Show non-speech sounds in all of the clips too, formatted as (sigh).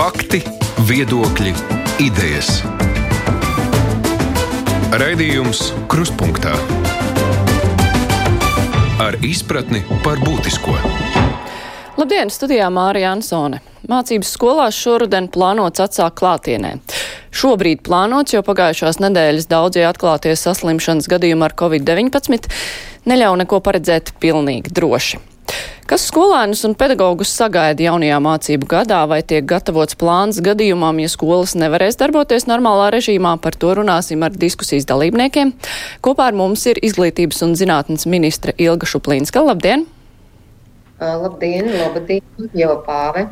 Fakti, viedokļi, idejas. Raidījums Krustpunktā ar izpratni par būtisko. Labdien, studijā Mārija Ansone. Mācības skolās šoruden plānots atsākt klātienē. Šobrīd plānots, jo pagājušās nedēļas daudzie atklātie saslimšanas gadījumi ar covid-19 neļauj neko paredzēt pilnīgi droši. Kas skolēnus un pedagogus sagaida jaunajā mācību gadā, vai tiek gatavots plāns gadījumam, ja skolas nevarēs darboties normālā režīmā, par to runāsim ar diskusijas dalībniekiem. Kopā ar mums ir izglītības un zinātnes ministre Ilga Šuplīnska. Labdien! Labdien, labdien, jau pāve!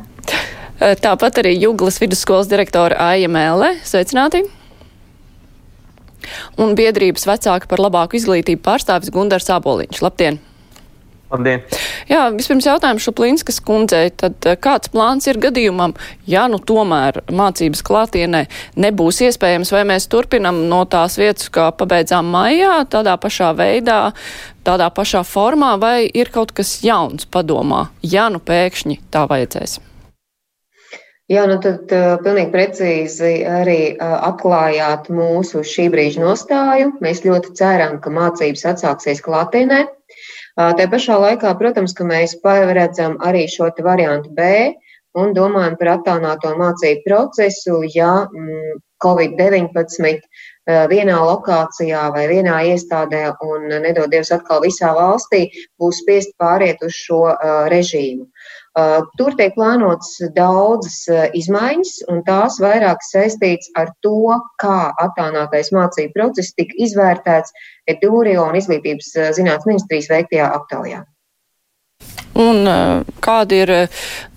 Tāpat arī Juglas vidusskolas direktora Aija Mēlē. Sveicināti! Un biedrības vecāka par labāku izglītību pārstāvis Gundars Āboliņš. Labdien! Labdien! Jā, vispirms jautājums Šuplinskas kundzei, tad eh, kāds plāns ir gadījumam, ja nu tomēr mācības klātienē nebūs iespējams, vai mēs turpinam no tās vietas, kā pabeidzām maijā, tādā pašā veidā, tādā pašā formā, vai ir kaut kas jauns padomā, ja nu pēkšņi tā vajadzēs? Jā, nu tad uh, pilnīgi precīzi arī uh, atklājāt mūsu šī brīža nostāju. Mēs ļoti ceram, ka mācības atsāksies klātienē. Tā pašā laikā, protams, ka mēs paredzam arī šo variantu B un domājam par attālināto mācību procesu, ja mm, Covid-19 vienā lokācijā vai vienā iestādē un, nedod Dievs, atkal visā valstī būs spiest pāriet uz šo režīmu. Uh, tur tiek plānotas daudzas uh, izmaiņas, un tās vairāk saistīts ar to, kā attālinātais mācību process tika izvērtēts Edūrio un Izglītības uh, zinātnes ministrijas veiktajā aptaujā. Un kādi ir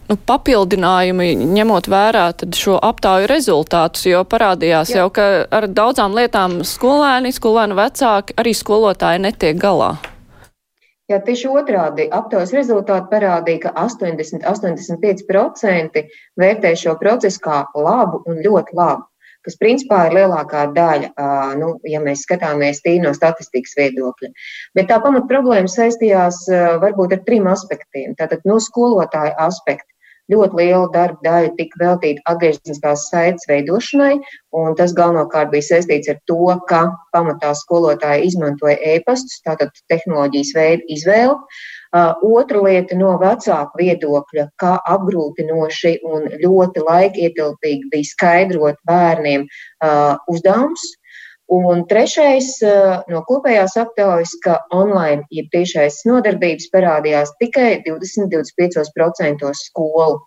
nu, papildinājumi, ņemot vērā šo aptauju rezultātus, jo parādījās Jā. jau, ka ar daudzām lietām skolēni, skolēnu vecāki, arī skolotāji netiek galā? Jā, tieši otrādi aptaujas rezultāti parādīja, ka 80-85% vērtē šo procesu kā labu un ļoti labu, kas principā ir lielākā daļa, nu, ja mēs skatāmies tīri no statistikas viedokļa. Bet tā pamat problēma saistījās varbūt ar trim aspektiem. Tātad no skolotāja aspekta ļoti liela darba daļa tika veltīta atgriezniskās saites veidošanai, un tas galvenokārt bija saistīts ar to, ka pamatā skolotāji izmantoja e-pastus, tātad tehnoloģijas veidu izvēli. Uh, otra lieta no vecāku viedokļa, kā apgrūtinoši un ļoti laikietilpīgi bija skaidrot bērniem uh, uzdevums, Un trešais no kopējās aptaujas, ka online, jeb tiešais nodarbības parādījās tikai 20-25% skolu.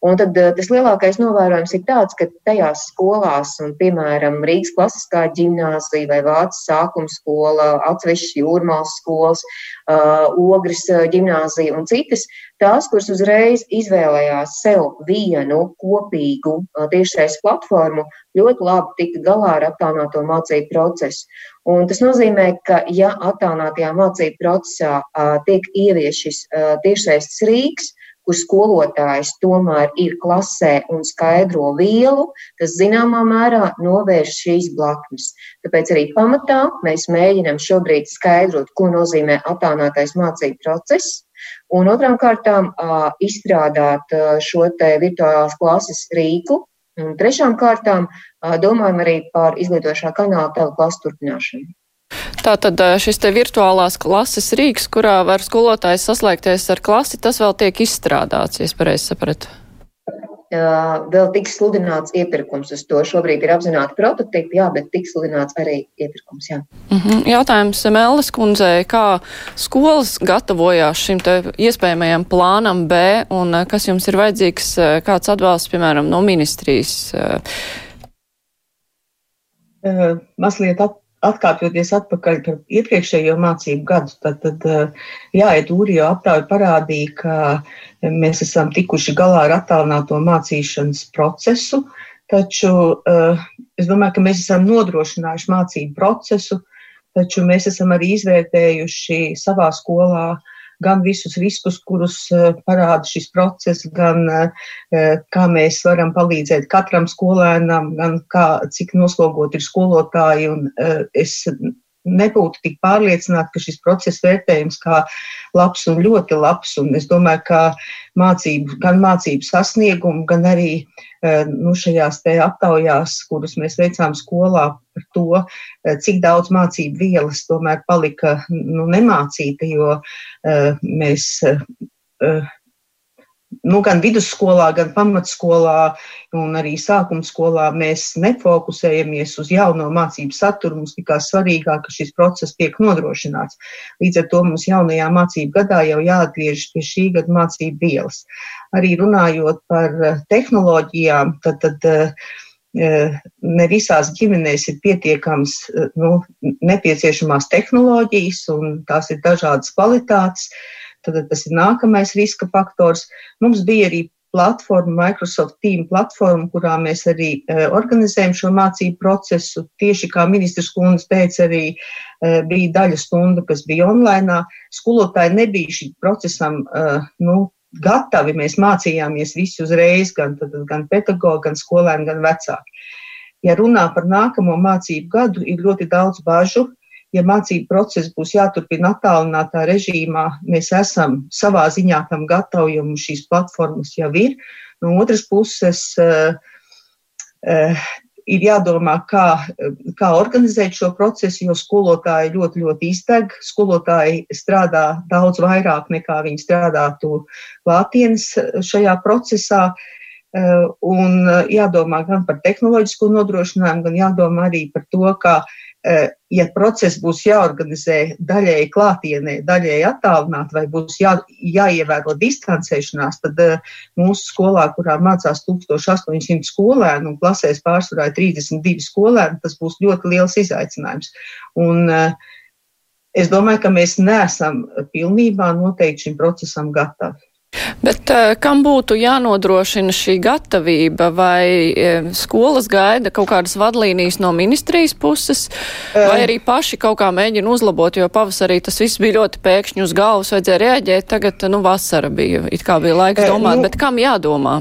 Un tad eh, tas lielākais novērojums ir tāds, ka tajās skolās, un, piemēram, Rīgas klasiskā ģimnāzija vai Vācijas sākuma skola, atsevišķas jūrmālas skolas, uh, Ogres eh, ģimnāzija un citas, tās, kuras uzreiz izvēlējās sev vienu kopīgu uh, tiešais platformu, ļoti labi tika galā ar attālināto mācību procesu. Un tas nozīmē, ka, ja attālinātajā mācību procesā uh, tiek ievies šis uh, tiešais rīks, kur skolotājs tomēr ir klasē un skaidro vielu, tas zināmā mērā novērš šīs blaknes. Tāpēc arī pamatā mēs mēģinam šobrīd skaidrot, ko nozīmē attālinātais mācību process. Un otrām kārtām izstrādāt šo te virtuālās klases rīku, Un trešām kārtām domājam arī par izglītošā kanāla tēlu klasu turpināšanu. Tātad šis te virtuālās klases rīks, kurā var skolotājs saslēgties ar klasi, tas vēl tiek izstrādāts, ja es pareizi sapratu. Vēl tiks sludināts iepirkums uz to. Šobrīd ir apzināti prototipi, jā, bet tiks sludināts arī iepirkums. Jā. Uh mhm. -huh. Jautājums Mēlis kundzei, kā skolas gatavojās šim te iespējamajam plānam B un kas jums ir vajadzīgs, kāds atbalsts, piemēram, no ministrijas? Uh, mazliet at, atkāpjoties atpakaļ par iepriekšējo mācību gadu, tad, tad jā, Edūrijo aptāja parādīja, ka mēs esam tikuši galā ar attālināto mācīšanas procesu, taču es domāju, ka mēs esam nodrošinājuši mācību procesu, taču mēs esam arī izvērtējuši savā skolā uh, gan visus riskus, kurus eh, parāda šis process, gan eh, kā mēs varam palīdzēt katram skolēnam, gan kā, cik noslogot ir skolotāji. Un eh, es nebūtu tik pārliecināti, ka šis process vērtējums kā labs un ļoti labs. Un es domāju, ka mācību, gan mācību sasniegumu, gan arī eh, nu, šajās aptaujās, kuras mēs veicām skolā par to, eh, cik daudz mācību vielas tomēr palika nu, nemācīta, jo uh, mēs nu, gan vidusskolā, gan pamatskolā, un arī sākuma skolā mēs nefokusējamies uz jauno mācību saturu. Mums likās svarīgāk, ka šis process tiek nodrošināts. Līdz ar to mums jaunajā mācību gadā jau jāatgriežas pie šī gada mācību vielas. Arī runājot par eh, tehnoloģijām, tad, tad eh, eh, ne visās ģimenēs ir pietiekams nu, nepieciešamās tehnoloģijas, un tās ir dažādas kvalitātes. Tad tas ir nākamais riska faktors. Mums bija arī platforma, Microsoft Team platforma, kurā mēs arī uh, organizējam šo mācību procesu. Tieši kā ministrs kundze teica, arī uh, bija daļa stunda, kas bija online. Skolotāji nebija šim procesam uh, nu, gatavi. Mēs mācījāmies visi uzreiz, gan, tad, gan pedagogi, gan skolēni, gan vecāki. Ja runā par nākamo mācību gadu, ir ļoti daudz bažu, ja mācību process būs jāturpina attālinātā režīmā, mēs esam savā ziņā tam gatavi, jo mums šīs platformas jau ir. No otras puses, uh, uh, ir jādomā, kā, kā organizēt šo procesu, jo skolotāji ļoti, ļoti izteg. Skolotāji strādā daudz vairāk nekā viņi strādātu klātienes šajā procesā. Un jādomā gan par tehnoloģisko nodrošinājumu, gan jādomā arī par to, kā Eh, ja process būs jāorganizē daļēji klātienē, daļēji attālināt, vai būs jā, jāievēro distancēšanās, tad uh, mūsu skolā, kurā mācās 1800 skolēnu un klasēs pārsvarā 32 skolēni, tas būs ļoti liels izaicinājums. Un, uh, es domāju, ka mēs neesam pilnībā noteikti šim procesam gatavi. Bet uh, kam būtu jānodrošina šī gatavība, vai uh, skolas gaida kaut kādas vadlīnijas no ministrijas puses, vai arī paši kaut kā mēģina uzlabot, jo pavasarī tas viss bija ļoti pēkšņi uz galvas, vajadzēja reaģēt, tagad, nu, vasara bija, it kā bija laiks domāt, nu, bet kam jādomā?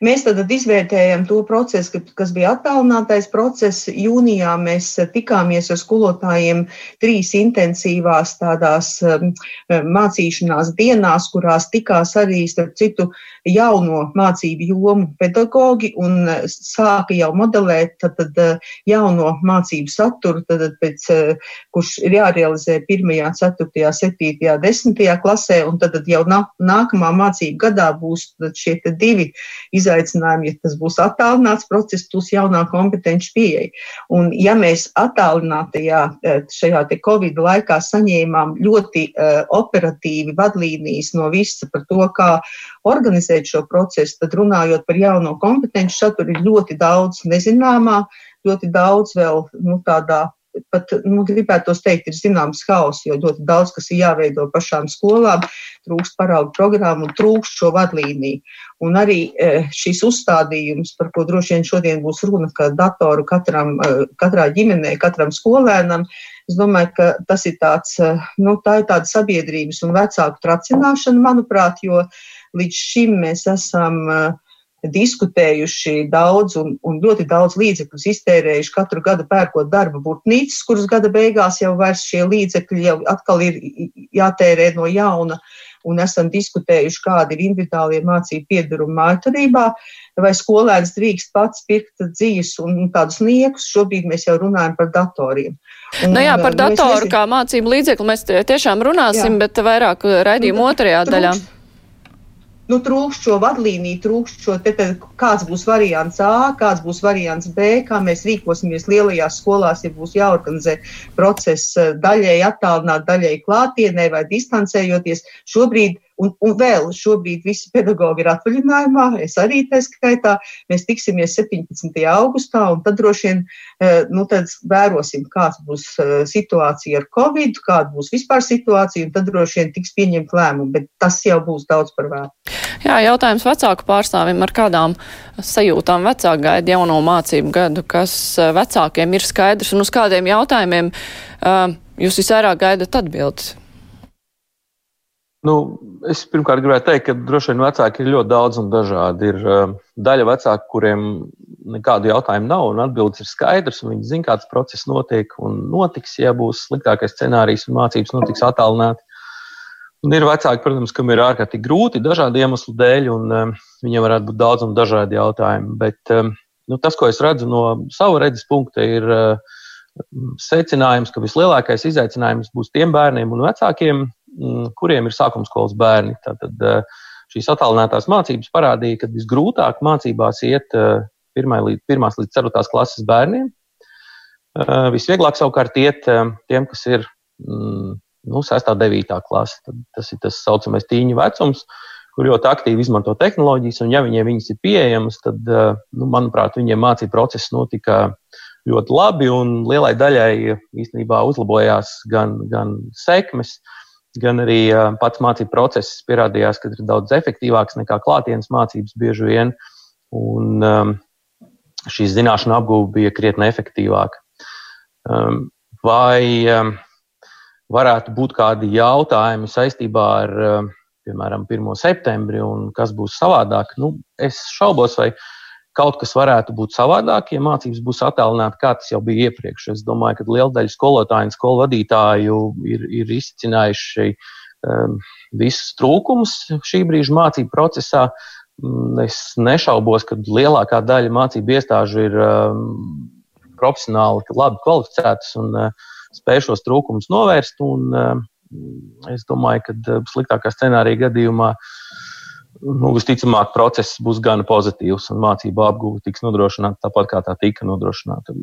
Mēs tad izvērtējam to procesu, kas bija attālinātais process. Jūnijā mēs tikāmies ar skolotājiem trīs intensīvās tādās um, mācīšanās dienās, kurās tikās arī, starp citu, jauno mācību jomu pedagogi un uh, sāka jau modelēt tad, tad, jauno mācību saturu, tad, pēc, uh, kurš ir jārealizē 1., 4., 7., 10. klasē, un tad, tad jau nākamā mācību gadā būs šie divi izaicinājumi izaicinājumi, ja tas būs attālināts process, būs jaunā kompetenci pieeja. Un ja mēs attālinātajā eh, šajā te Covid laikā saņēmām ļoti uh, operatīvi vadlīnijas no visa par to, kā organizēt šo procesu, tad runājot par jauno kompetenci saturu ir ļoti daudz nezināmā, ļoti daudz vēl nu, tādā pat nu, gribētos teikt, ir zināms haoss, jo ļoti daudz kas ir jāveido pašām skolām, trūkst paraugu programmu un trūkst šo vadlīniju. Un arī e, šis uzstādījums, par ko droši vien šodien būs runa, ka datoru katram, e, katrā ģimenē, katram skolēnam, es domāju, ka tas ir tāds, e, nu, tā ir tāda sabiedrības un vecāku tracināšana, manuprāt, jo līdz šim mēs esam uh, diskutējuši daudz un, un ļoti daudz līdzekļus iztērējuši katru gadu pērkot darba burtnīcas, kuras gada beigās jau vairs šie līdzekļi jau atkal ir jātērē no jauna. Un esam diskutējuši, kādi ir individuālie mācību piedarumi mājturībā, vai skolēns drīkst pats pirkt dzīves un tādus niekus. Šobrīd mēs jau runājam par datoriem. Un, nu jā, par datoru kā mācību līdzekli mēs tiešām runāsim, jā. bet vairāk raidījumu otrajā daļā. Trūkst nu, trūkst šo vadlīniju, trūkst šo te, te, kāds būs variants A, kāds būs variants B, kā mēs rīkosimies lielajās skolās, ja būs jāorganizē process eh, daļēji attālināt, daļēji klātienē vai distancējoties. Šobrīd Un, un vēl šobrīd visi pedagoģi ir atvaļinājumā, es arī tā skaitā. Mēs tiksimies 17. augustā, un tad droši vien eh, nu, vērosim, kāda būs eh, situācija ar covid, kāda būs vispār situācija, un tad droši vien tiks pieņemt lēmumu, bet tas jau būs daudz par vēlu. Jā, jautājums vecāku pārstāvim, ar kādām sajūtām vecāki gaida jauno mācību gadu, kas eh, vecākiem ir skaidrs un uz kādiem jautājumiem uh, jūs visvairāk gaidat atbildes? Nu, es pirmkārt gribētu teikt, ka droši vien vecāki ir ļoti daudz un dažādi. Ir uh, daļa vecāku, kuriem nekādu jautājumu nav, un atbildes ir skaidrs, un viņi zina, kāds process notiek un notiks, ja būs sliktākais scenārijs un mācības notiks attālināti. Un ir vecāki, protams, kam ir ārkārtīgi grūti dažādu iemeslu dēļ, un um, viņiem varētu būt daudz un dažādi jautājumi. Bet um, nu, tas, ko es redzu no sava redzes punkta, ir uh, secinājums, ka vislielākais izaicinājums būs tiem bērniem un vecākiem, kuriem ir sākuma skolas bērni. Tātad, uh, šīs attālinātās mācības parādīja, ka visgrūtāk mācībās iet uh, līdz, pirmās līdz ceturtās klases bērniem. Uh, visvieglāk savukārt iet uh, tiem, kas ir mm, nu, 6. un 9. klase. Tad tas ir tas saucamais tīņu vecums, kur ļoti aktīvi izmanto tehnoloģijas, un ja viņiem viņas ir pieejamas, tad, uh, nu, manuprāt, viņiem mācību process notika ļoti labi, un lielai daļai īstenībā uzlabojās gan, gan sekmes, gan arī pats mācību process pierādījās, ka ir daudz efektīvāks nekā klātienes mācības bieži vien. Un, um, šī zināšana apgūve bija krietni efektīvāka. Um, vai um, varētu būt kādi jautājumi saistībā ar, piemēram, 1. septembri un kas būs savādāk? Nu, es šaubos, vai kaut kas varētu būt savādāk, ja mācības būs attālināti, kā tas jau bija iepriekš. Es domāju, ka liela daļa skolotāju un skolu vadītāju ir, ir izcinājuši um, visus trūkumus šī brīža mācību procesā. Mm, es nešaubos, ka lielākā daļa mācību iestāžu ir um, profesionāli, labi kvalificētas un uh, spēj šos trūkumus novērst. Un, um, es domāju, ka uh, sliktākā scenārija gadījumā nu, visticamāk process būs gan pozitīvs un mācību apgūve tiks nodrošināta tāpat, kā tā tika nodrošināta.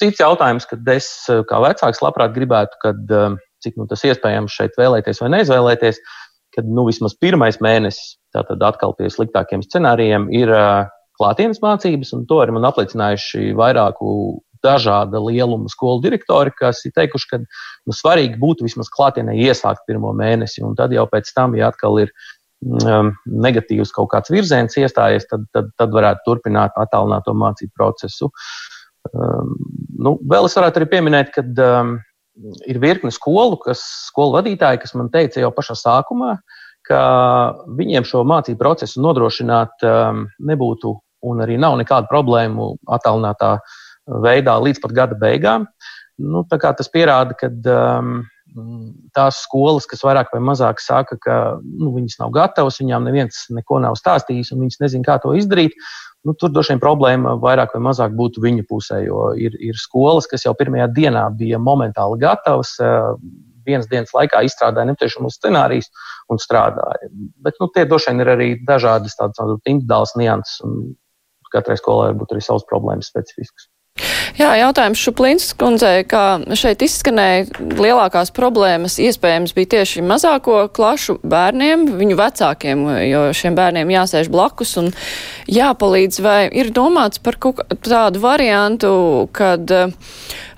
Cits jautājums, kad es kā vecāks labprāt gribētu, kad, um, cik nu, tas iespējams šeit vēlēties vai neizvēlēties, kad nu, vismaz pirmais mēnesis tātad atkal pie sliktākiem scenārijiem ir uh, klātienes mācības, un to arī man apliecinājuši vairāku dažāda lieluma skolu direktori, kas ir teikuši, ka nu, svarīgi būtu vismaz klātienē iesākt pirmo mēnesi, un tad jau pēc tam, ja atkal ir negatīvs kaut kāds virziens iestājies, tad, tad, tad varētu turpināt attālināto mācību procesu. Um, nu, vēl es varētu arī pieminēt, ka um, ir virkne skolu, kas, skolu vadītāji, kas man teica jau pašā sākumā, ka viņiem šo mācību procesu nodrošināt um, nebūtu un arī nav nekādu problēmu attālinātā veidā līdz pat gada beigām. Nu, tas pierāda, ka um, tās skolas, kas vairāk vai mazāk saka, ka nu, viņas nav gatavas, viņām neviens neko nav stāstījis un viņas nezina, kā to izdarīt. Nu, tur droši vien problēma vairāk vai mazāk būtu viņa pusē, jo ir, ir skolas, kas jau pirmajā dienā bija momentāli gatavas, vienas dienas laikā izstrādāja nepieciešamos scenārijus un strādāja. Bet nu, tie droši vien ir arī dažādas tādas individuālas nianses, un katrai skolai var būt arī savas problēmas specifiskas. Jā, jautājums Šuplīns kundzei, kā šeit izskanēja, lielākās problēmas iespējams bija tieši mazāko klašu bērniem, viņu vecākiem, jo šiem bērniem jāsēž blakus un jāpalīdz, vai ir domāts par tādu variantu, kad uh,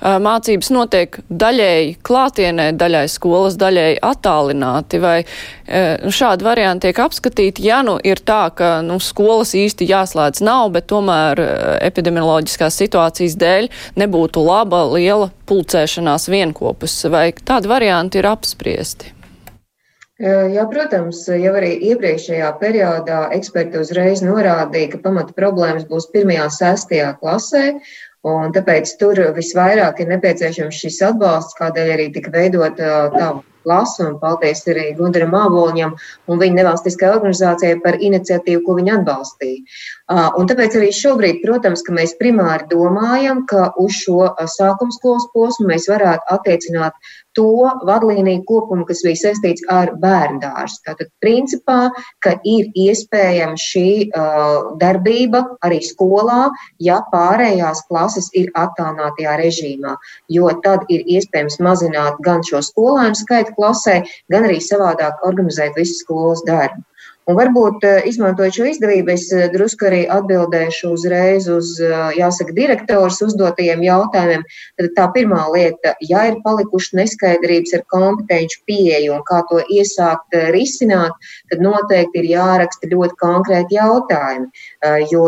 mācības notiek daļēji klātienē, daļai skolas, daļēji attālināti, vai uh, šādi varianti tiek apskatīti, ja nu ir tā, ka nu, skolas īsti jāslēdz nav, bet tomēr epidemioloģiskās situācijas dēļ nebūtu laba liela pulcēšanās vienkopus, vai tādi varianti ir apspriesti? Jā, protams, jau arī iepriekšējā periodā eksperti uzreiz norādīja, ka pamata problēmas būs 1. un 6. klasē, un tāpēc tur visvairāk ir nepieciešams šis atbalsts, kādēļ arī tika veidota tā klasa, un paldies arī Gundaram Āboliņam un viņa nevalstiskai organizācijai par iniciatīvu, ko viņa atbalstīja. Un tāpēc arī šobrīd, protams, mēs primāri domājam, ka uz šo sākuma skolas posmu mēs varētu attiecināt to vadlīniju kopumu, kas bija saistīts ar bērnu dārstu. Tātad, principā, ka ir iespējama šī uh, darbība arī skolā, ja pārējās klases ir attālinātajā režīmā, jo tad ir iespējams mazināt gan šo skolēnu skaitu klasē, gan arī savādāk organizēt visu skolas darbu. Un varbūt, eh, izmantojot šo izdevību, es eh, drusku arī atbildēšu uzreiz uz, eh, jāsaka, direktors uzdotajiem jautājumiem. Tad tā pirmā lieta, ja ir palikušas neskaidrības ar kompetenci pieeju un kā to iesākt risināt, tad noteikti ir jāraksta ļoti konkrēti jautājumi, jo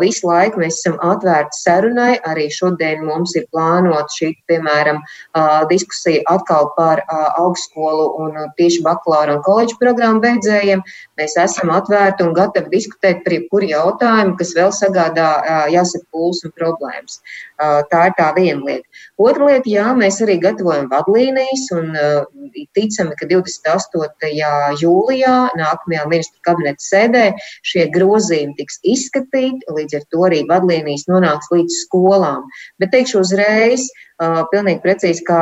visu laiku mēs esam atvērti sarunai. Arī šodien mums ir plānota šī, piemēram, diskusija atkal par augstskolu un tieši bakalaura un koledžu programmu beidzējiem. Mēs esam atvērti un gatavi diskutēt par jebkuru jautājumu, kas vēl sagādā, jāsaka, pūles un problēmas. Tā ir tā viena lieta. Otra lieta, jā, mēs arī gatavojam vadlīnijas un ticami, ka 28. jūlijā nākamajā ministru kabineta sēdē šie grozījumi tiks izskatīti, līdz ar to arī vadlīnijas nonāks līdz skolām. Bet teikšu uzreiz, pilnīgi precīzi, kā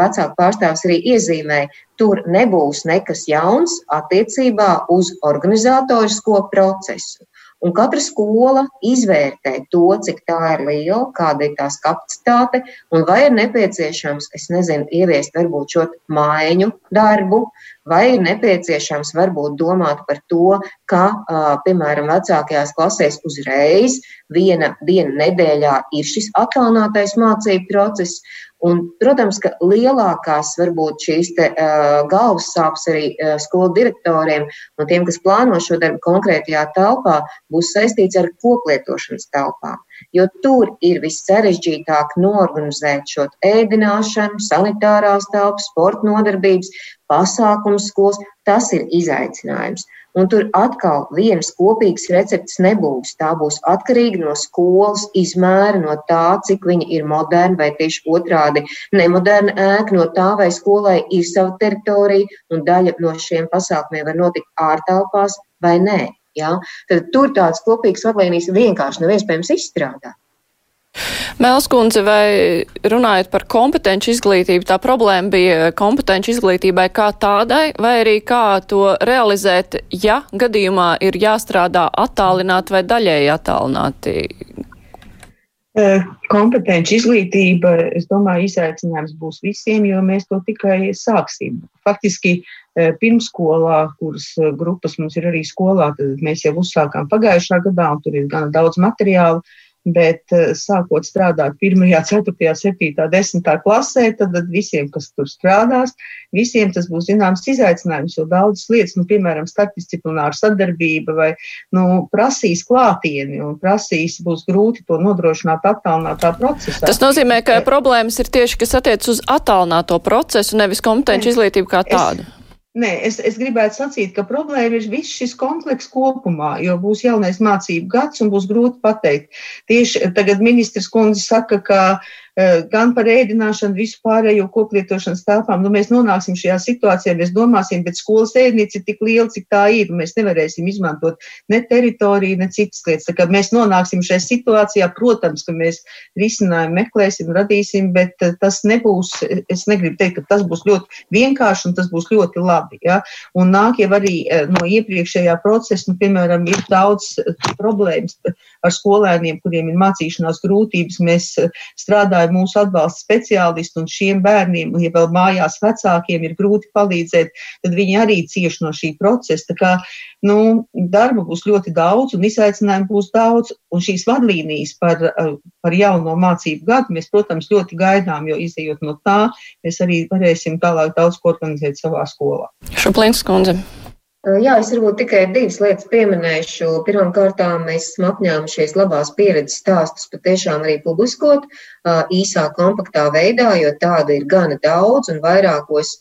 vecāku pārstāvs arī iezīmēja, tur nebūs nekas jauns attiecībā uz organizatorisko procesu. Un katra skola izvērtē to, cik tā ir liela, kāda ir tās kapacitāte, un vai ir nepieciešams, es nezinu, ieviest varbūt šo maiņu darbu, vai ir nepieciešams varbūt domāt par to, ka, piemēram, vecākajās klasēs uzreiz viena diena nedēļā ir šis attālinātais mācību process, Un, protams, ka lielākās varbūt šīs te, uh, galvas sāpes arī uh, skolu direktoriem un tiem, kas plāno šo darbu konkrētajā telpā, būs saistīts ar koplietošanas telpām. Jo tur ir vissarežģītāk norganizēt šo ēdināšanu, sanitārās telpas, sporta nodarbības, pasākums skolas. Tas ir izaicinājums. Un tur atkal vienas kopīgas receptes nebūs. Tā būs atkarīga no skolas izmēra, no tā, cik viņa ir moderna vai tieši otrādi nemoderna ēka, no tā, vai skolai ir sava teritorija, un daļa no šiem pasākumiem var notikt ārtelpās vai nē. Ja? Tad tur tādas kopīgas vadlīnijas vienkārši nav iespējams izstrādāt. Melskundze, vai runājot par kompetenci izglītību, tā problēma bija kompetenci izglītībai kā tādai, vai arī kā to realizēt, ja gadījumā ir jāstrādā attālināt vai daļēji attālināti? Kompetenci izglītība, es domāju, izaicinājums būs visiem, jo mēs to tikai sāksim. Faktiski e, pirmskolā, kuras grupas mums ir arī skolā, tad mēs jau uzsākām pagājušā gadā, un tur ir gana daudz materiālu bet eh, sākot strādāt 1, 4, 7, 10 klasē, tad visiem, kas tur strādās, visiem tas būs zināms izaicinājums, jo daudzas lietas, nu, piemēram, starpdisciplināra sadarbība vai nu, prasīs klātieni un prasīs, būs grūti to nodrošināt attālinātā procesā. Tas nozīmē, ka problēmas ir tieši, kas attiec uz attālināto procesu, nevis kompetenci izglītību kā tādu. Es, Nē, es, es gribētu sacīt, ka problēma ir viss šis komplekss kopumā, jo būs jaunais mācību gads un būs grūti pateikt. Tieši tagad ministrs kundze saka, ka Eh, gan par ēdināšanu, visu pārējo koplietošanas telpām. Nu, mēs nonāksim šajā situācijā, mēs domāsim, bet skolas ēdnīca ir tik liela, cik tā ir, un mēs nevarēsim izmantot ne teritoriju, ne citas lietas. Tā kā mēs nonāksim šajā situācijā, protams, ka mēs risinājumu meklēsim, radīsim, bet eh, tas nebūs, es negribu teikt, ka tas būs ļoti vienkārši un tas būs ļoti labi. Ja? Un nāk jau arī eh, no iepriekšējā procesa, nu, piemēram, ir daudz problēmas ar skolēniem, kuriem ir mācīšanās grūtības. Mēs strādājam strādāja mūsu atbalsta speciālisti, un šiem bērniem, ja vēl mājās vecākiem ir grūti palīdzēt, tad viņi arī cieš no šī procesa. Tā kā nu, darba būs ļoti daudz, un izaicinājumu būs daudz, un šīs vadlīnijas par, par jauno mācību gadu mēs, protams, ļoti gaidām, jo izējot no tā, mēs arī varēsim tālāk daudz ko organizēt savā skolā. Šuplīns kundze. Jā, es varbūt tikai divas lietas pieminēšu. Pirmkārt, mēs esam apņēmušies labās pieredzes stāstus patiešām arī publiskot īsā, kompaktā veidā, jo tādu ir gana daudz un vairākos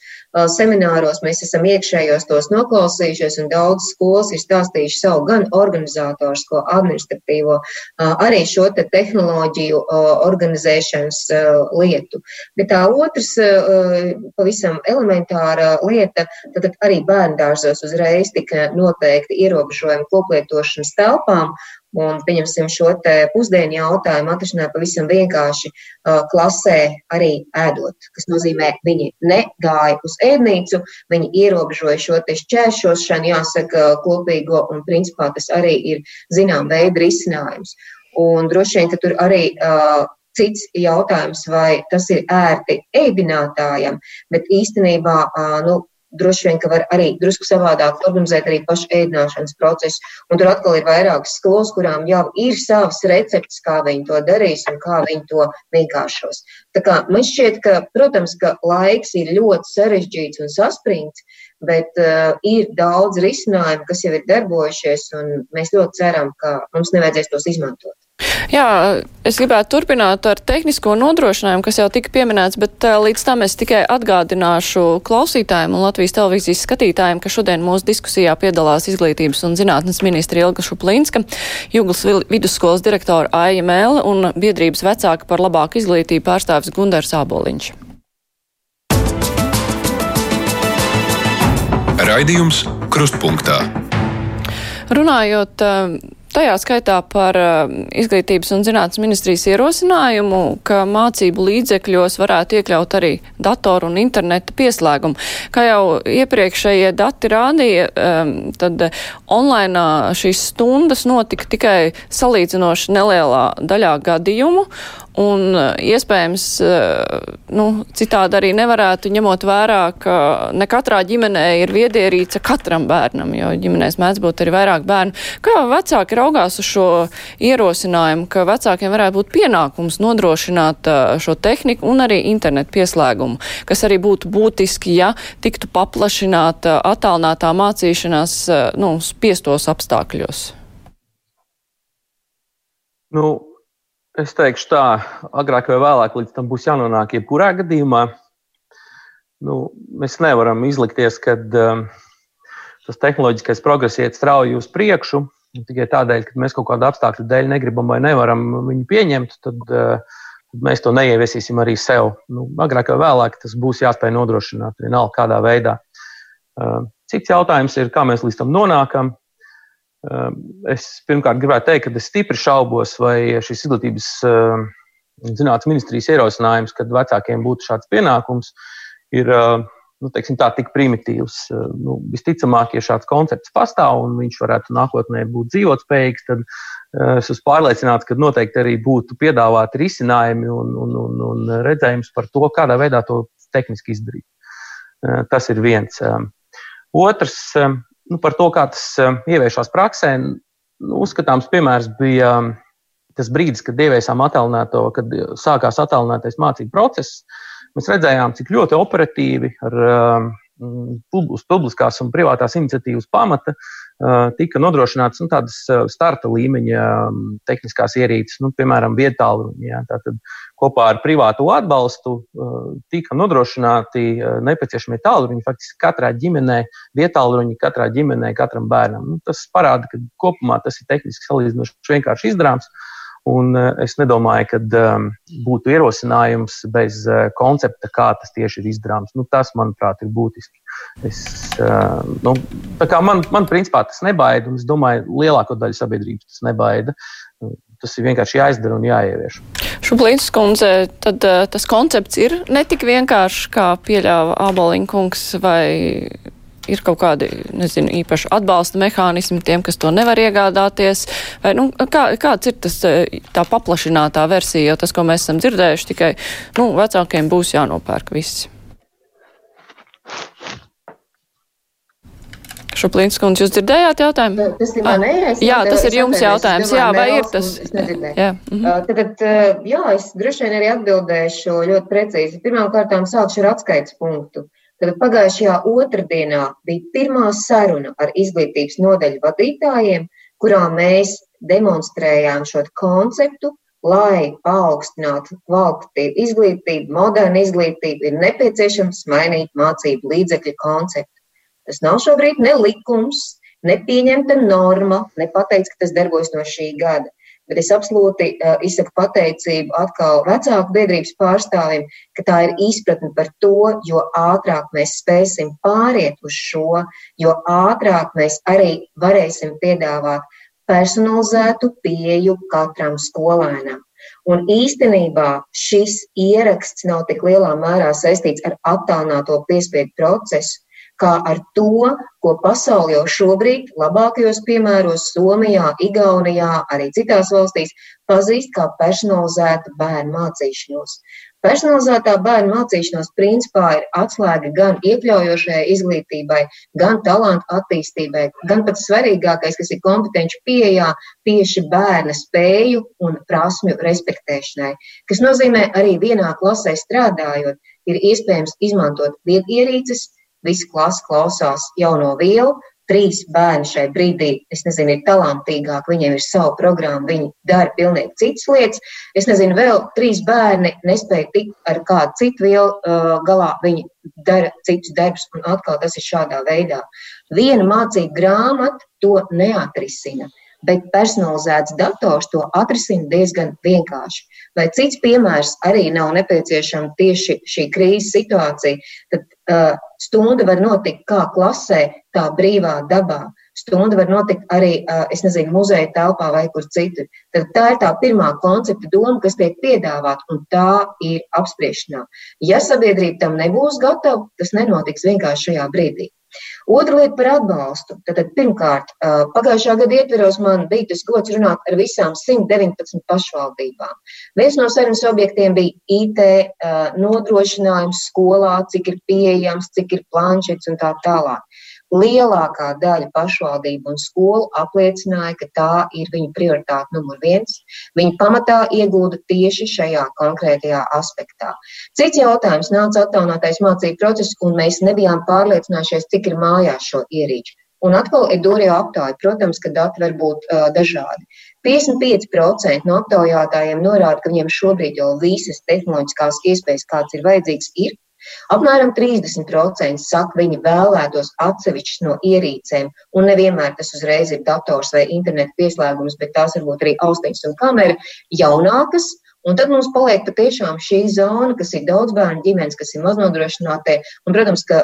semināros mēs esam iekšējos tos noklausījušies un daudz skolas ir stāstījuši savu gan organizatorisko, administratīvo, arī šo te tehnoloģiju organizēšanas lietu. Bet tā otrs pavisam elementāra lieta, tad arī bērndārzos uzreiz tika noteikti ierobežojumi koplietošanas telpām, Un, pieņemsim, šo pusdienu jautājumu atrisināja pavisam vienkārši uh, klasē arī ēdot, kas nozīmē, viņi negāja uz ēdnīcu, viņi ierobežoja šo te šķēršošanu, jāsaka, kopīgo, un principā tas arī ir zinām veidu risinājums. Un droši vien, ka tur arī uh, cits jautājums, vai tas ir ērti ēdinātājam, bet īstenībā, uh, nu, droši vien, ka var arī drusku savādāk organizēt arī pašu ēdināšanas procesu. Un tur atkal ir vairākas skolas, kurām jau ir savas receptes, kā viņi to darīs un kā viņi to vienkāršos. Tā kā man šķiet, ka, protams, ka laiks ir ļoti sarežģīts un saspringts, bet uh, ir daudz risinājumu, kas jau ir darbojušies, un mēs ļoti ceram, ka mums nevajadzēs tos izmantot. Jā, es gribētu turpināt ar tehnisko nodrošinājumu, kas jau tika pieminēts, bet uh, līdz tam es tikai atgādināšu klausītājiem un Latvijas televīzijas skatītājiem, ka šodien mūsu diskusijā piedalās izglītības un zinātnes ministra Ilga Šuplinska, Juglas vidusskolas direktora Aija Mēle un biedrības vecāka par labāku izglītību pārstāvis Gundars Āboliņš. Raidījums Krustpunktā. Runājot uh, Tajā skaitā par uh, izglītības un zinātnes ministrijas ierosinājumu, ka mācību līdzekļos varētu iekļaut arī datoru un interneta pieslēgumu. Kā jau iepriekšējie dati rādīja, um, tad online šīs stundas notika tikai salīdzinoši nelielā daļā gadījumu, Un eh, iespējams, eh, nu, citādi arī nevarētu, ņemot vērā, ka ne katrā ģimenē ir viedierīce katram bērnam, jo ģimenēs mēdz būt arī vairāk bērnu. Kā vecāki raugās uz šo ierosinājumu, ka vecākiem varētu būt pienākums nodrošināt šo tehniku un arī internetu pieslēgumu, kas arī būtu būtiski, ja tiktu paplašināta attālinātā mācīšanās, nu, spiestos apstākļos? Nu, Es teikšu tā, agrāk vai vēlāk līdz tam būs jānonāk jebkurā gadījumā. Nu, mēs nevaram izlikties, ka um, tas tehnoloģiskais progress iet strauji uz priekšu. Tikai tādēļ, ka mēs kaut kādu apstākļu dēļ negribam vai nevaram viņu pieņemt, tad, uh, tad mēs to neieviesīsim arī sev. Nu, agrāk vai vēlāk tas būs jāspēj nodrošināt, vienalga kādā veidā. Uh, cits jautājums ir, kā mēs līdz tam nonākam. Ehm, es pirmkārt gribētu teikt, ka es stipri šaubos, vai šis izglītības zinātnes ministrijas ierosinājums, kad vecākiem būtu šāds pienākums, ir ehm, nu, teiksim, tā, tik primitīvs. Nu, visticamāk, ja šāds koncepts pastāv un viņš varētu nākotnē būt dzīvotspējīgs, tad es esmu pārliecināts, ka noteikti arī būtu piedāvāti risinājumi un, un, un, un redzējums par to, kādā veidā to tehniski izdarīt. Tas ir viens. Otrs, nu, par to, kā tas ieviešās praksē, nu, uzskatāms piemērs bija tas brīdis, kad ieviesām attālināto, kad sākās attālinātais mācību process. Mēs redzējām, cik ļoti operatīvi ar um, uz publiskās un privātās iniciatīvas pamata tika nodrošināts nu, tādas starta līmeņa tehniskās ierīces, nu, piemēram, vietālruņi. Ja, tātad kopā ar privātu atbalstu tika nodrošināti nepieciešamie tālruņi faktiski katrā ģimenē, vietālruņi katrā ģimenē, katram bērnam. Nu, tas parāda, ka kopumā tas ir tehniski salīdzinoši vienkārši izdarāms. Un es nedomāju, ka um, būtu ierosinājums bez uh, koncepta, kā tas tieši ir izdarāms. Nu, tas, manuprāt, ir būtiski. Es, uh, nu, man, man, principā, tas nebaida, un es domāju, lielāko daļu sabiedrības tas nebaida. Tas ir vienkārši jāizdara un jāievieš. Šuplīns kundze, tad uh, tas koncepts ir ne tik vienkāršs, kā pieļāva Āboliņa kungs, vai ir kaut kādi, nezinu, īpaši atbalsta mehānismi tiem, kas to nevar iegādāties, vai, nu, kā, kāds ir tas, tā paplašinātā versija, jo tas, ko mēs esam dzirdējuši, tikai, nu, vecākiem būs jānopērk viss. Šuplīns kundze, jūs dzirdējāt jautājumu? Tas ir manējais. Jā, tas ir jums jautājums. Jā, vai ir tas? Jā. Mhm. Tad, jā, es droši vien arī atbildēšu ļoti precīzi. Pirmkārt, sākšu ar atskaites punktu. Tad pagājušajā otrdienā bija pirmā saruna ar izglītības nodeļu vadītājiem, kurā mēs demonstrējām šo konceptu, lai paaugstinātu kvalitatīvu izglītību, modernu izglītību, ir nepieciešams mainīt mācību līdzekļu konceptu. Tas nav šobrīd ne likums, ne pieņemta norma, ne pateikts, ka tas darbojas no šī gada. Bet es absolūti uh, izsaku pateicību atkal vecāku biedrības pārstāvim, ka tā ir izpratne par to, jo ātrāk mēs spēsim pāriet uz šo, jo ātrāk mēs arī varēsim piedāvāt personalizētu pieju katram skolēnam. Un īstenībā šis ieraksts nav tik lielā mērā saistīts ar attālināto piespiedu procesu, kā ar to, ko pasaulē jau šobrīd, labākajos piemēros, Somijā, Igaunijā, arī citās valstīs, pazīst kā personalizētu bērnu mācīšanos. Personalizētā bērnu mācīšanās principā ir atslēga gan iekļaujošajai izglītībai, gan talantu attīstībai, gan pats svarīgākais, kas ir kompetenci pieejā tieši bērna spēju un prasmju respektēšanai, kas nozīmē arī vienā klasē strādājot, ir iespējams izmantot vietierīces, Visi klasi klausās jauno vielu, trīs bērni šai brīdī, es nezinu, ir talantīgāki, viņiem ir sava programma, viņi dara pilnīgi citas lietas. Es nezinu, vēl trīs bērni nespēja tikt ar kādu citu vielu uh, galā, viņi dara citus darbus, un atkal tas ir šādā veidā. Viena mācība grāmata to neatrisina bet personalizēts dators to atrisina diezgan vienkārši. Vai cits piemērs arī nav nepieciešama tieši šī krīzes situācija, tad stunda var notikt kā klasē, tā brīvā dabā. Stunda var notikt arī, uh, es nezinu, muzeja telpā vai kur citur. Tad tā ir tā pirmā koncepta doma, kas tiek piedāvāta, un tā ir apspriešanā. Ja sabiedrība tam nebūs gatava, tas nenotiks vienkārši šajā brīdī. Otra lieta par atbalstu. Tātad, pirmkārt, pagājušā gada ietveros man bija tas gods runāt ar visām 119 pašvaldībām. Viens no sarunas objektiem bija IT nodrošinājums skolā, cik ir pieejams, cik ir planšets un tā tālāk. Lielākā daļa pašvaldību un skolu apliecināja, ka tā ir viņu prioritāte numur viens. Viņi pamatā iegūda tieši šajā konkrētajā aspektā. Cits jautājums nāca attālinātais mācību process, un mēs nebijām pārliecinājušies, cik ir mājās šo ierīču. Un atkal ir Dūrija aptāja. Protams, ka dati var būt uh, dažādi. 55% no aptaujātājiem norāda, ka viņiem šobrīd jau visas tehnoloģiskās iespējas, kāds ir vajadzīgs, ir. Apmēram 30% saka, viņi vēlētos atsevišķas no ierīcēm, un nevienmēr tas uzreiz ir dators vai interneta pieslēgums, bet tās varbūt arī austiņas un kamera jaunākas. Un tad mums paliek patiešām šī zona, kas ir daudz bērnu ģimenes, kas ir maznodrošinātie, un, protams, ka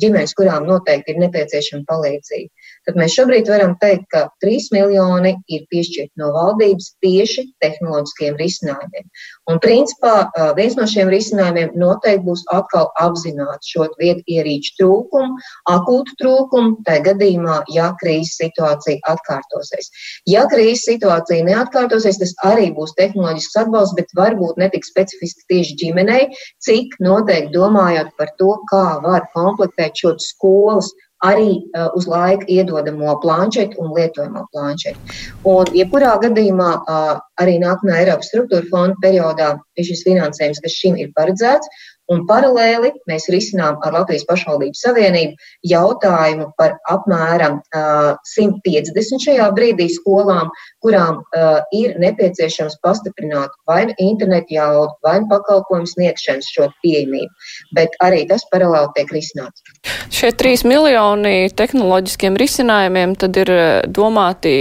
ģimenes, kurām noteikti ir nepieciešama palīdzība tad mēs šobrīd varam teikt, ka 3 miljoni ir piešķirti no valdības tieši tehnoloģiskiem risinājumiem. Un, principā, viens no šiem risinājumiem noteikti būs atkal apzināt šo vietu ierīču trūkumu, akūtu trūkumu, tā gadījumā, ja krīzes situācija atkārtosies. Ja krīzes situācija neatkārtosies, tas arī būs tehnoloģisks atbalsts, bet varbūt netik specifiski tieši ģimenei, cik noteikti domājot par to, kā var komplektēt šo skolas arī uh, uz laiku iedodamo planšetu un lietojamo planšetu. Un, jebkurā gadījumā, uh, arī nākamajā Eiropas struktūra fonda periodā ir šis finansējums, kas šim ir paredzēts, Un paralēli mēs risinām ar Latvijas pašvaldību savienību jautājumu par apmēram uh, 150 šajā brīdī skolām, kurām uh, ir nepieciešams pastiprināt vai nu internetu jaudu, vai nu pakalpojumu sniegšanas šo pieejamību. Bet arī tas paralēli tiek risināts. Šie trīs miljoni tehnoloģiskiem risinājumiem tad ir domāti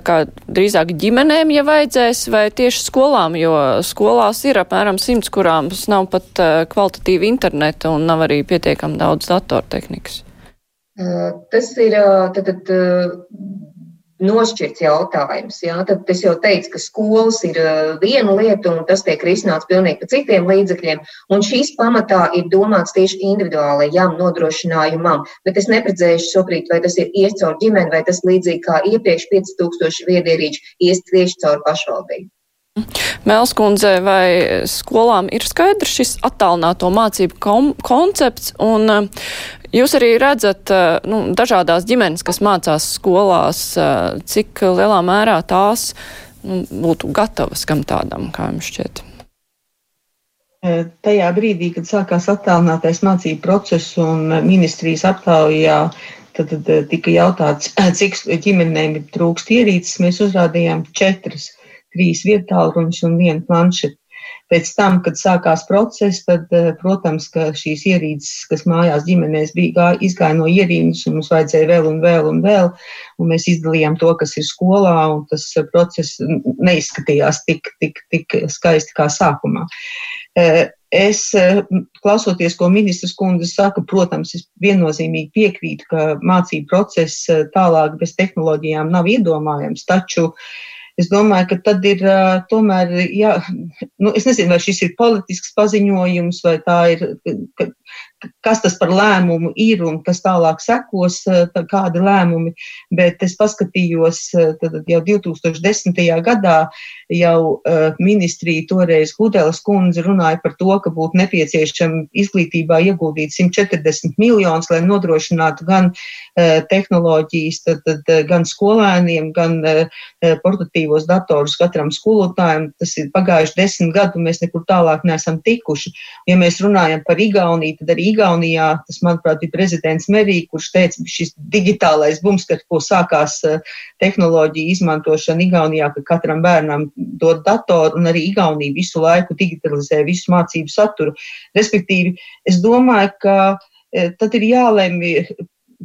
kā, drīzāk ģimenēm, ja vajadzēs, vai tieši skolām, jo skolās ir apmēram simts, kurām nav pat uh, kvalitatīva interneta un nav arī pietiekami daudz datortehnikas? Tas ir tad, tad, nošķirts jautājums. Jā. Tad es jau teicu, ka skolas ir viena lieta, un tas tiek risināts pilnīgi pa citiem līdzekļiem. Un šīs pamatā ir domāts tieši individuālajam nodrošinājumam. Bet es neprecēšu šobrīd, vai tas ir ies caur ģimeni, vai tas līdzīgi kā iepriekš 5000 viedierīču ies tieši caur pašvaldību. Mēlskundze, vai skolām ir skaidrs šis attālināto mācību koncepts, un jūs arī redzat eh, nu, dažādās ģimenes, kas mācās skolās, eh, cik lielā mērā tās nu, būtu gatavas kam tādam, kā jums šķiet? Tajā brīdī, kad sākās attālinātais mācību process un ministrijas aptaujā tad, tad tika jautāts, (clears throat) cik ģimenēm trūkst ierīces, mēs uzrādījām četras trīs vietālruņus un vienu planšetu. Pēc tam, kad sākās process, tad, eh, protams, ka šīs ierīces, kas mājās ģimenēs bija, izgāja no ierīces, un mums vajadzēja vēl un vēl un vēl, un mēs izdalījām to, kas ir skolā, un tas eh, process neizskatījās tik, tik, tik skaisti kā sākumā. Eh, es, klausoties, ko ministrs kundze saka, protams, es viennozīmīgi piekrītu, ka mācību process tālāk bez tehnoloģijām nav iedomājams, taču uh, Es domāju, ka tad ir tomēr, jā, nu, es nezinu, vai šis ir politisks paziņojums, vai tā ir, ka, kas tas par lēmumu ir un kas tālāk sekos, tā, kādi lēmumi, bet es paskatījos tad jau 2010. gadā jau ministrija toreiz Gudelas kundze runāja par to, ka būtu nepieciešama izglītībā ieguldīt 140 miljonus, lai nodrošinātu gan tehnoloģijas, tad, tad, gan skolēniem, gan portatīvos datorus katram skolotājam. Tas ir pagājuši desmit gadu, mēs nekur tālāk neesam tikuši. Ja mēs runājam par Igauniju, tad arī Igaunijā, tas, manuprāt, bija prezidents Merī, kurš teica, ka šis digitālais bums, kad ko sākās tehnoloģija izmantošana Igaunijā, ka katram bērnam dod datoru un arī Igaunija visu laiku digitalizē visu mācību saturu. Respektīvi, es domāju, ka tad ir jālemj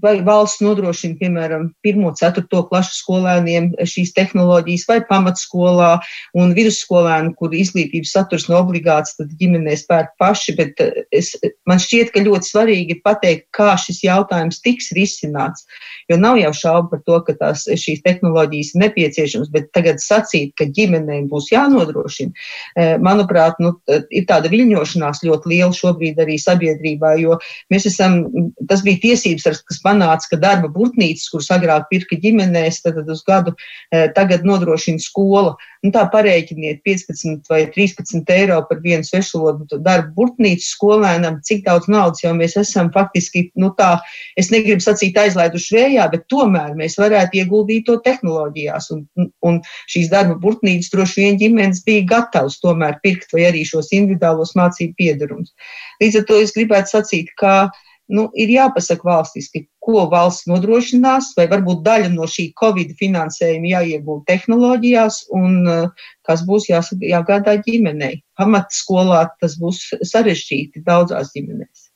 vai valsts nodrošina, piemēram, 1. un 4. klašu skolēniem šīs tehnoloģijas, vai pamatskolā un vidusskolēnu, kur izglītības saturs nav obligāts, tad ģimenēs pērk paši, bet eh, es, man šķiet, ka ļoti svarīgi ir pateikt, kā šis jautājums tiks risināts, jo nav jau šaubu par to, ka tās šīs tehnoloģijas ir nepieciešams, bet tagad sacīt, ka ģimenēm būs jānodrošina, eh, manuprāt, nu, ir tāda viļņošanās ļoti liela šobrīd arī sabiedrībā, jo mēs esam, tas bija tiesības, kas panāca, ka darba būtnīcas, kuras agrāk pirka ģimenēs, tad uz gadu eh, tagad nodrošina skola. Nu, tā parēķiniet 15 vai 13 eiro par vienu svešvalodu darbu būtnīcu skolēnam, cik daudz naudas jau mēs esam faktiski, nu tā, es negribu sacīt aizlaiduši vējā, bet tomēr mēs varētu ieguldīt to tehnoloģijās. Un, un šīs darba būtnīcas droši vien ģimenes bija gatavs tomēr pirkt vai arī šos individuālos mācību piedarumus. Līdz ar to es gribētu sacīt, ka nu, ir jāpasaka valstiski, ko valsts nodrošinās, vai varbūt daļa no šī Covid finansējuma jāiegūt tehnoloģijās, un uh, kas būs jās, jāgādā ģimenei. Pamatskolā tas būs sarežģīti daudzās ģimenēs.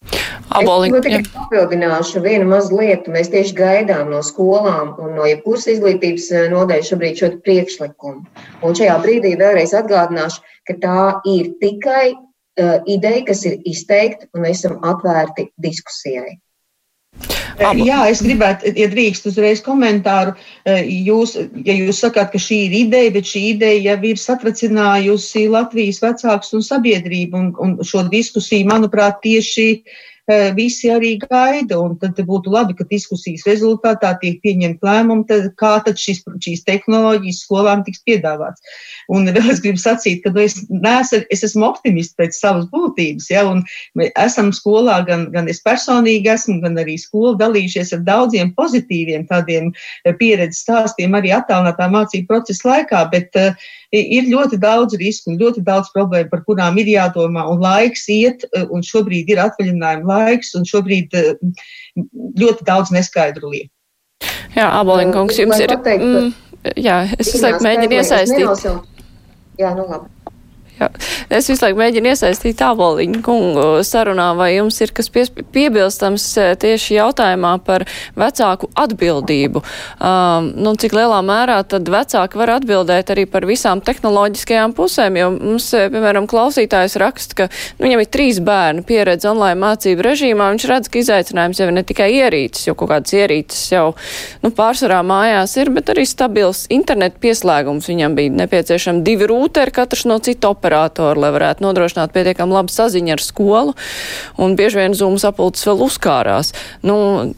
Aboliņ, es tikai papildināšu vienu mazu lietu. Mēs tieši gaidām no skolām un no jebkuras izglītības uh, nodaļas šobrīd šo priekšlikumu. Un šajā brīdī vēlreiz atgādināšu, ka tā ir tikai ideja, kas ir izteikta, un mēs esam atvērti diskusijai. Abu. Jā, es gribētu, ja drīkst, uzreiz komentāru. Jūs, ja jūs sakāt, ka šī ir ideja, bet šī ideja jau ir satracinājusi Latvijas vecākus un sabiedrību, un, un šo diskusiju, manuprāt, tieši uh, visi arī gaida, un tad būtu labi, ka diskusijas rezultātā tiek pieņemt lēmumu, tad kā tad šis, šīs tehnoloģijas skolām tiks piedāvāts. Un vēl es gribu sacīt, ka es, nesu, es esmu optimists pēc savas būtības, ja, esam skolā, gan, gan es personīgi esmu, gan arī skola dalījušies ar daudziem pozitīviem tādiem pieredzes stāstiem arī attālinātā mācību procesa laikā, bet uh, ir ļoti daudz risku un ļoti daudz problēmu, par kurām ir jādomā, un laiks iet, un šobrīd ir atvaļinājuma laiks, un šobrīd eh, ļoti daudz neskaidru lietu. Jā, Abolinkungs, jums ir. Mm, jā, es visu laiku mēģinu iesaistīt. Jā, nu labi. Jā. Es visu laiku mēģinu iesaistīt tāboliņu kungu sarunā, vai jums ir kas piebilstams eh, tieši jautājumā par vecāku atbildību. Um, nu, cik lielā mērā tad vecāki var atbildēt arī par visām tehnoloģiskajām pusēm, jo mums, eh, piemēram, klausītājs raksta, ka nu, viņam ir trīs bērni pieredze online mācību režīmā, viņš redz, ka izaicinājums jau ir ne tikai ierīces, jo kaut kādas ierīces jau nu, pārsvarā mājās ir, bet arī stabils internetu pieslēgums. Viņam bija nepieciešami divi rūteri, katrs no citu operatoru operātori, lai varētu nodrošināt pietiekami labu saziņu ar skolu, un bieži vien zūmas apulces vēl uzkārās. Nu,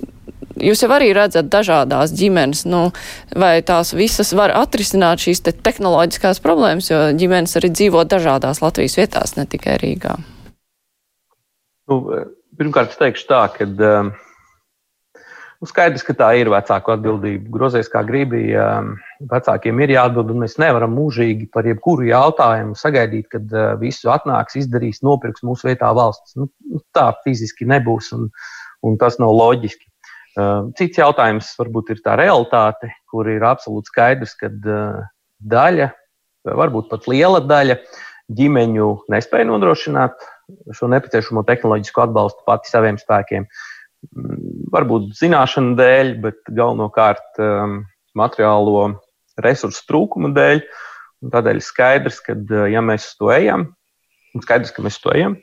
Jūs jau arī redzat dažādās ģimenes, nu, vai tās visas var atrisināt šīs te tehnoloģiskās problēmas, jo ģimenes arī dzīvo dažādās Latvijas vietās, ne tikai Rīgā. Nu, pirmkārt, es teikšu tā, ka um, Nu, skaidrs, ka tā ir vecāku atbildība. Grozies kā gribi, vecākiem ir jāatbild, un mēs nevaram mūžīgi par jebkuru jautājumu sagaidīt, kad uh, visu atnāks, izdarīs, nopirks mūsu vietā valsts. Nu, nu, tā fiziski nebūs, un, un tas nav loģiski. Uh, cits jautājums varbūt ir tā realitāte, kur ir absolūti skaidrs, ka uh, daļa, varbūt pat liela daļa ģimeņu nespēja nodrošināt šo nepieciešamo tehnoloģisko atbalstu pati saviem spēkiem. Uh, varbūt zināšanu dēļ, bet galvenokārt um, materiālo resursu trūkuma dēļ. Un tādēļ skaidrs, ka, uh, ja mēs to ejam, un skaidrs, ka mēs to ejam,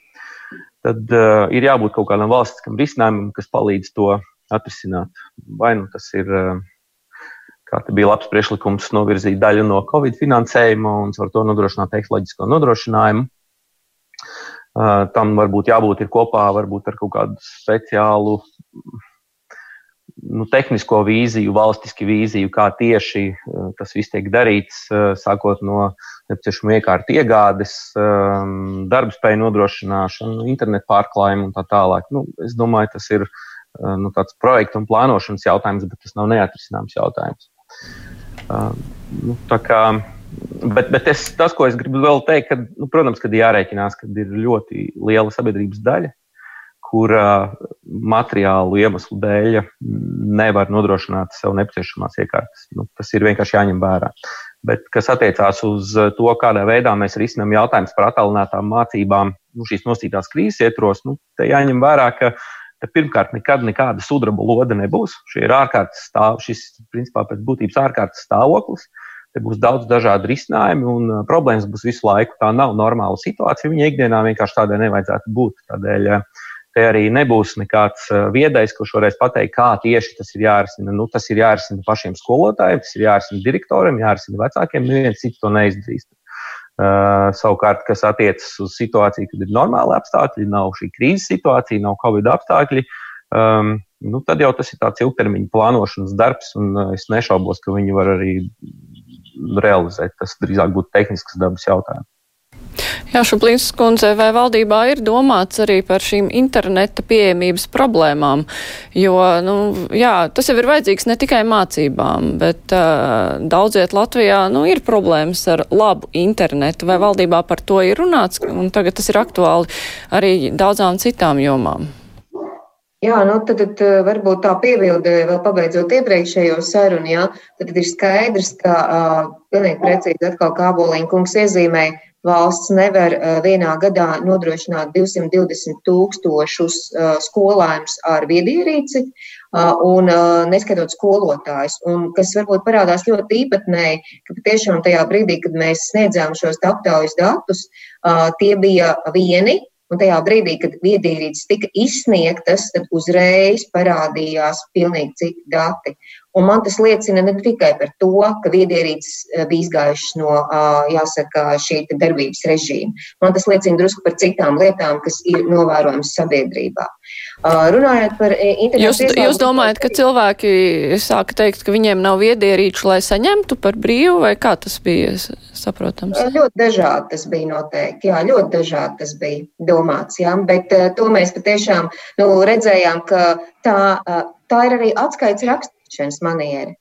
tad uh, ir jābūt kaut kādam valstiskam risinājumam, kas palīdz to atrisināt. Vai nu tas ir, uh, kā te bija labs priekšlikums, novirzīt daļu no Covid finansējuma un ar to nodrošināt tehnoloģisko nodrošinājumu. Tam varbūt jābūt kopā varbūt ar kaut kādu speciālu nu, tehnisko vīziju, valstisku vīziju, kā tieši tas viss tiek darīts, sākot no nepieciešamā iekārta iegādes, darbspēju nodrošināšanu, internetu pārklājumu un tā tālāk. Nu, es domāju, tas ir nu, tāds projekta un plānošanas jautājums, bet tas nav neatrisināms jautājums. Nu, tā kā Bet, bet es, tas, ko es gribu vēl teikt, ka, nu, protams, kad jārēķinās, ka ir ļoti liela sabiedrības daļa, kur materiālu iemeslu dēļ nevar nodrošināt sev nepieciešamās iekārtas. Nu, tas ir vienkārši jāņem vērā. Bet, kas attiecās uz to, kādā veidā mēs risinām jautājumus par attālinātām mācībām, nu, šīs nostītās krīzes ietvaros, nu, te jāņem vērā, ka pirmkārt nekad nekāda sudraba lode nebūs. Šī ir ārkārtas stāv, šis principā pēc būtības ārkārtas stāvoklis. Te būs daudz dažādu risinājumu, un problēmas būs visu laiku. Tā nav normāla situācija. Viņa ikdienā vienkārši tādai nevajadzētu būt. Tādēļ uh, Te arī nebūs nekāds uh, viedais, kurš varēs pateikt, kā tieši tas ir jārisina. Nu, tas ir jārisina pašiem skolotājiem, tas ir jārisina direktoriem, jārisina vecākiem. Neviens cits to neizdrīkst. Uh, savukārt, kas attiecas uz situāciju, kad ir normāli apstākļi, nav šī krīzes situācija, nav covid apstākļi, um, nu, tad jau tas ir tāds ilgtermiņa plānošanas darbs, un uh, es nešaubos, ka viņi var arī realizēt. Tas drīzāk būtu tehnisks dabas jautājums. Jā, Šuplīns kundze, vai valdībā ir domāts arī par šīm interneta pieejamības problēmām? Jo, nu, jā, tas jau ir vajadzīgs ne tikai mācībām, bet uh, daudziet Latvijā, nu, ir problēmas ar labu internetu. Vai valdībā par to ir runāts, un tagad tas ir aktuāli arī daudzām citām jomām? Jā, nu tad, tad varbūt tā piebilde, vēl pabeidzot iepriekšējo sarunu, jā, tad ir skaidrs, ka uh, pilnīgi precīzi atkal kā Boliņa kungs iezīmēja, Valsts nevar vienā gadā nodrošināt 220 tūkstošus skolēnus ar viedierīci un neskatot skolotājus. Un kas varbūt parādās ļoti īpatnēji, ka patiešām tajā brīdī, kad mēs sniedzām šos aptaujas datus, tie bija vieni Un tajā brīdī, kad viedierīces tika izsniegtas, tad uzreiz parādījās pilnīgi citi dati. Un man tas liecina ne tikai par to, ka viedierīces eh, bija izgājušas no, jāsaka, šī darbības režīma. Man tas liecina drusku par citām lietām, kas ir novērojamas sabiedrībā. Runājot par internetu. Jūs, jūs domājat, ka cilvēki sāka teikt, ka viņiem nav viedierīču, lai saņemtu par brīvu, vai kā tas bija saprotams? Ļoti dažādi tas bija noteikti, jā, ļoti dažādi tas bija domāts, jā, bet to mēs patiešām nu, redzējām, ka tā, tā ir arī atskaits raksts iesaistīšanas manieri.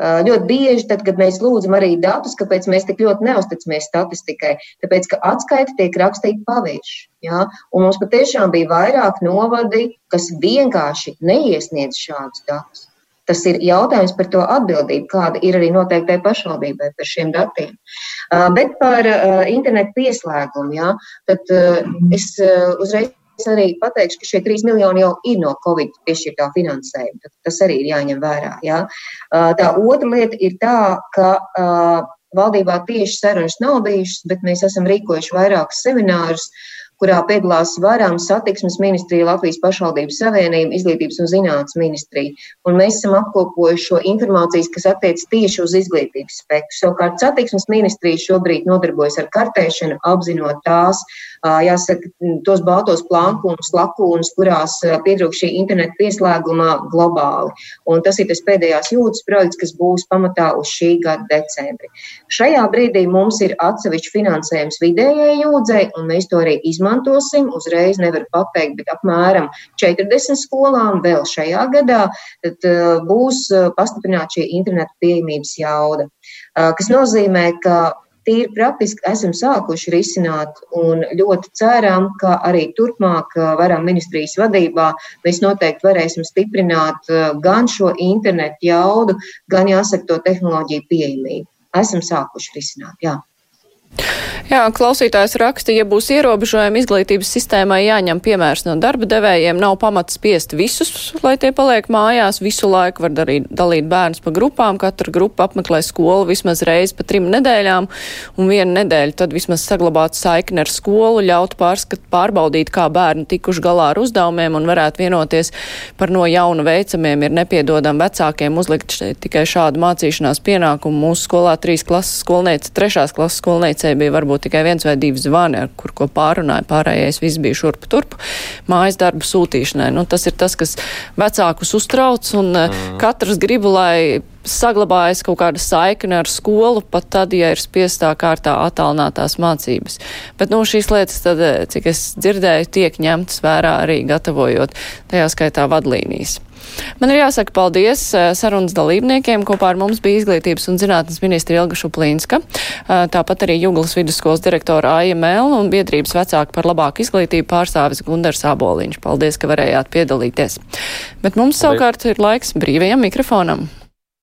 Ļoti bieži, tad, kad mēs lūdzam arī datus, kāpēc mēs tik ļoti neusticamies statistikai, tāpēc, ka atskaita tiek rakstīta pavirši. Ja? Un mums patiešām bija vairāk novadi, kas vienkārši neiesniedz šādus datus. Tas ir jautājums par to atbildību, kāda ir arī noteiktai pašvaldībai par šiem datiem. Bet par internetu pieslēgumu, ja? tad es uzreiz Es arī pateikšu, ka šie 3 miljoni jau ir no Covid piešķirtā finansējuma. Tas arī ir jāņem vērā. Jā. Tā otra lieta ir tā, ka valdībā tieši sarunas nav bijušas, bet mēs esam rīkojuši vairākus seminārus kurā piedalās varam satiksmes ministrija, Latvijas pašvaldības savienība, izglītības un zinātnes ministrija. Un mēs esam apkopojuši šo informācijas, kas attiec tieši uz izglītības spektru. Savukārt satiksmes ministrija šobrīd nodarbojas ar kartēšanu, apzinot tās, jāsaka, tos baltos plankūnus, lakūnus, kurās pietrūk šī interneta pieslēguma globāli. Un tas ir tas pēdējās jūtas projekts, kas būs pamatā uz šī gada decembri. Šajā brīdī mums ir atsevišķi finansējums vidējai jūdzei, un mēs to arī izmantosim. Uzreiz nevaru pateikt, bet apmēram 40 skolām vēl šajā gadā tad, būs pastiprināta šī interneta pieejamības jauda. Kas nozīmē, ka tīri praktiski esam sākuši risināt un ļoti ceram, ka arī turpmāk varam ministrijas vadībā mēs noteikti varēsim stiprināt gan šo internetu jaudu, gan jāsaka to tehnoloģiju pieejamību. Esam sākuši risināt, jā. Jā, klausītājs raksta, ja būs ierobežojumi izglītības sistēmai jāņem piemērs no darba devējiem, nav pamats spiest visus, lai tie paliek mājās. Visu laiku var darīt, dalīt bērnus pa grupām, katra grupa apmeklē skolu vismaz reizi pa trim nedēļām, un vienu nedēļu tad vismaz saglabāt saikni ar skolu, ļaut pārskat, pārbaudīt, kā bērni tikuši galā ar uzdevumiem un varētu vienoties par no jauna veicamiem. Ir nepiedodam vecākiem uzlikt tikai šādu mācīšanās pienākumu. Mūsu skolā trīs klases skolniece, trešās klases skolniecei bija varbūt tikai viens vai divi zvani, ar kur ko pārunāja, pārējais viss bija šurp turp mājas darbu sūtīšanai. Nu, tas ir tas, kas vecākus uztrauc, un mm. katrs grib, lai saglabājas kaut kāda saikne ar skolu, pat tad, ja ir spiestā kārtā attālinātās mācības. Bet, nu, šīs lietas, tad, cik es dzirdēju, tiek ņemtas vērā arī gatavojot tajā skaitā vadlīnijas. Man ir jāsaka paldies eh, sarunas dalībniekiem. Kopā ar mums bija izglītības un zinātnes ministra Ilga Šuplīnska, eh, tāpat arī Juglas vidusskolas direktora Mēl un biedrības vecāka par labāku izglītību pārstāvis Gundars Aboliņš. Paldies, ka varējāt piedalīties. Bet mums savukārt ir laiks brīvajam mikrofonam.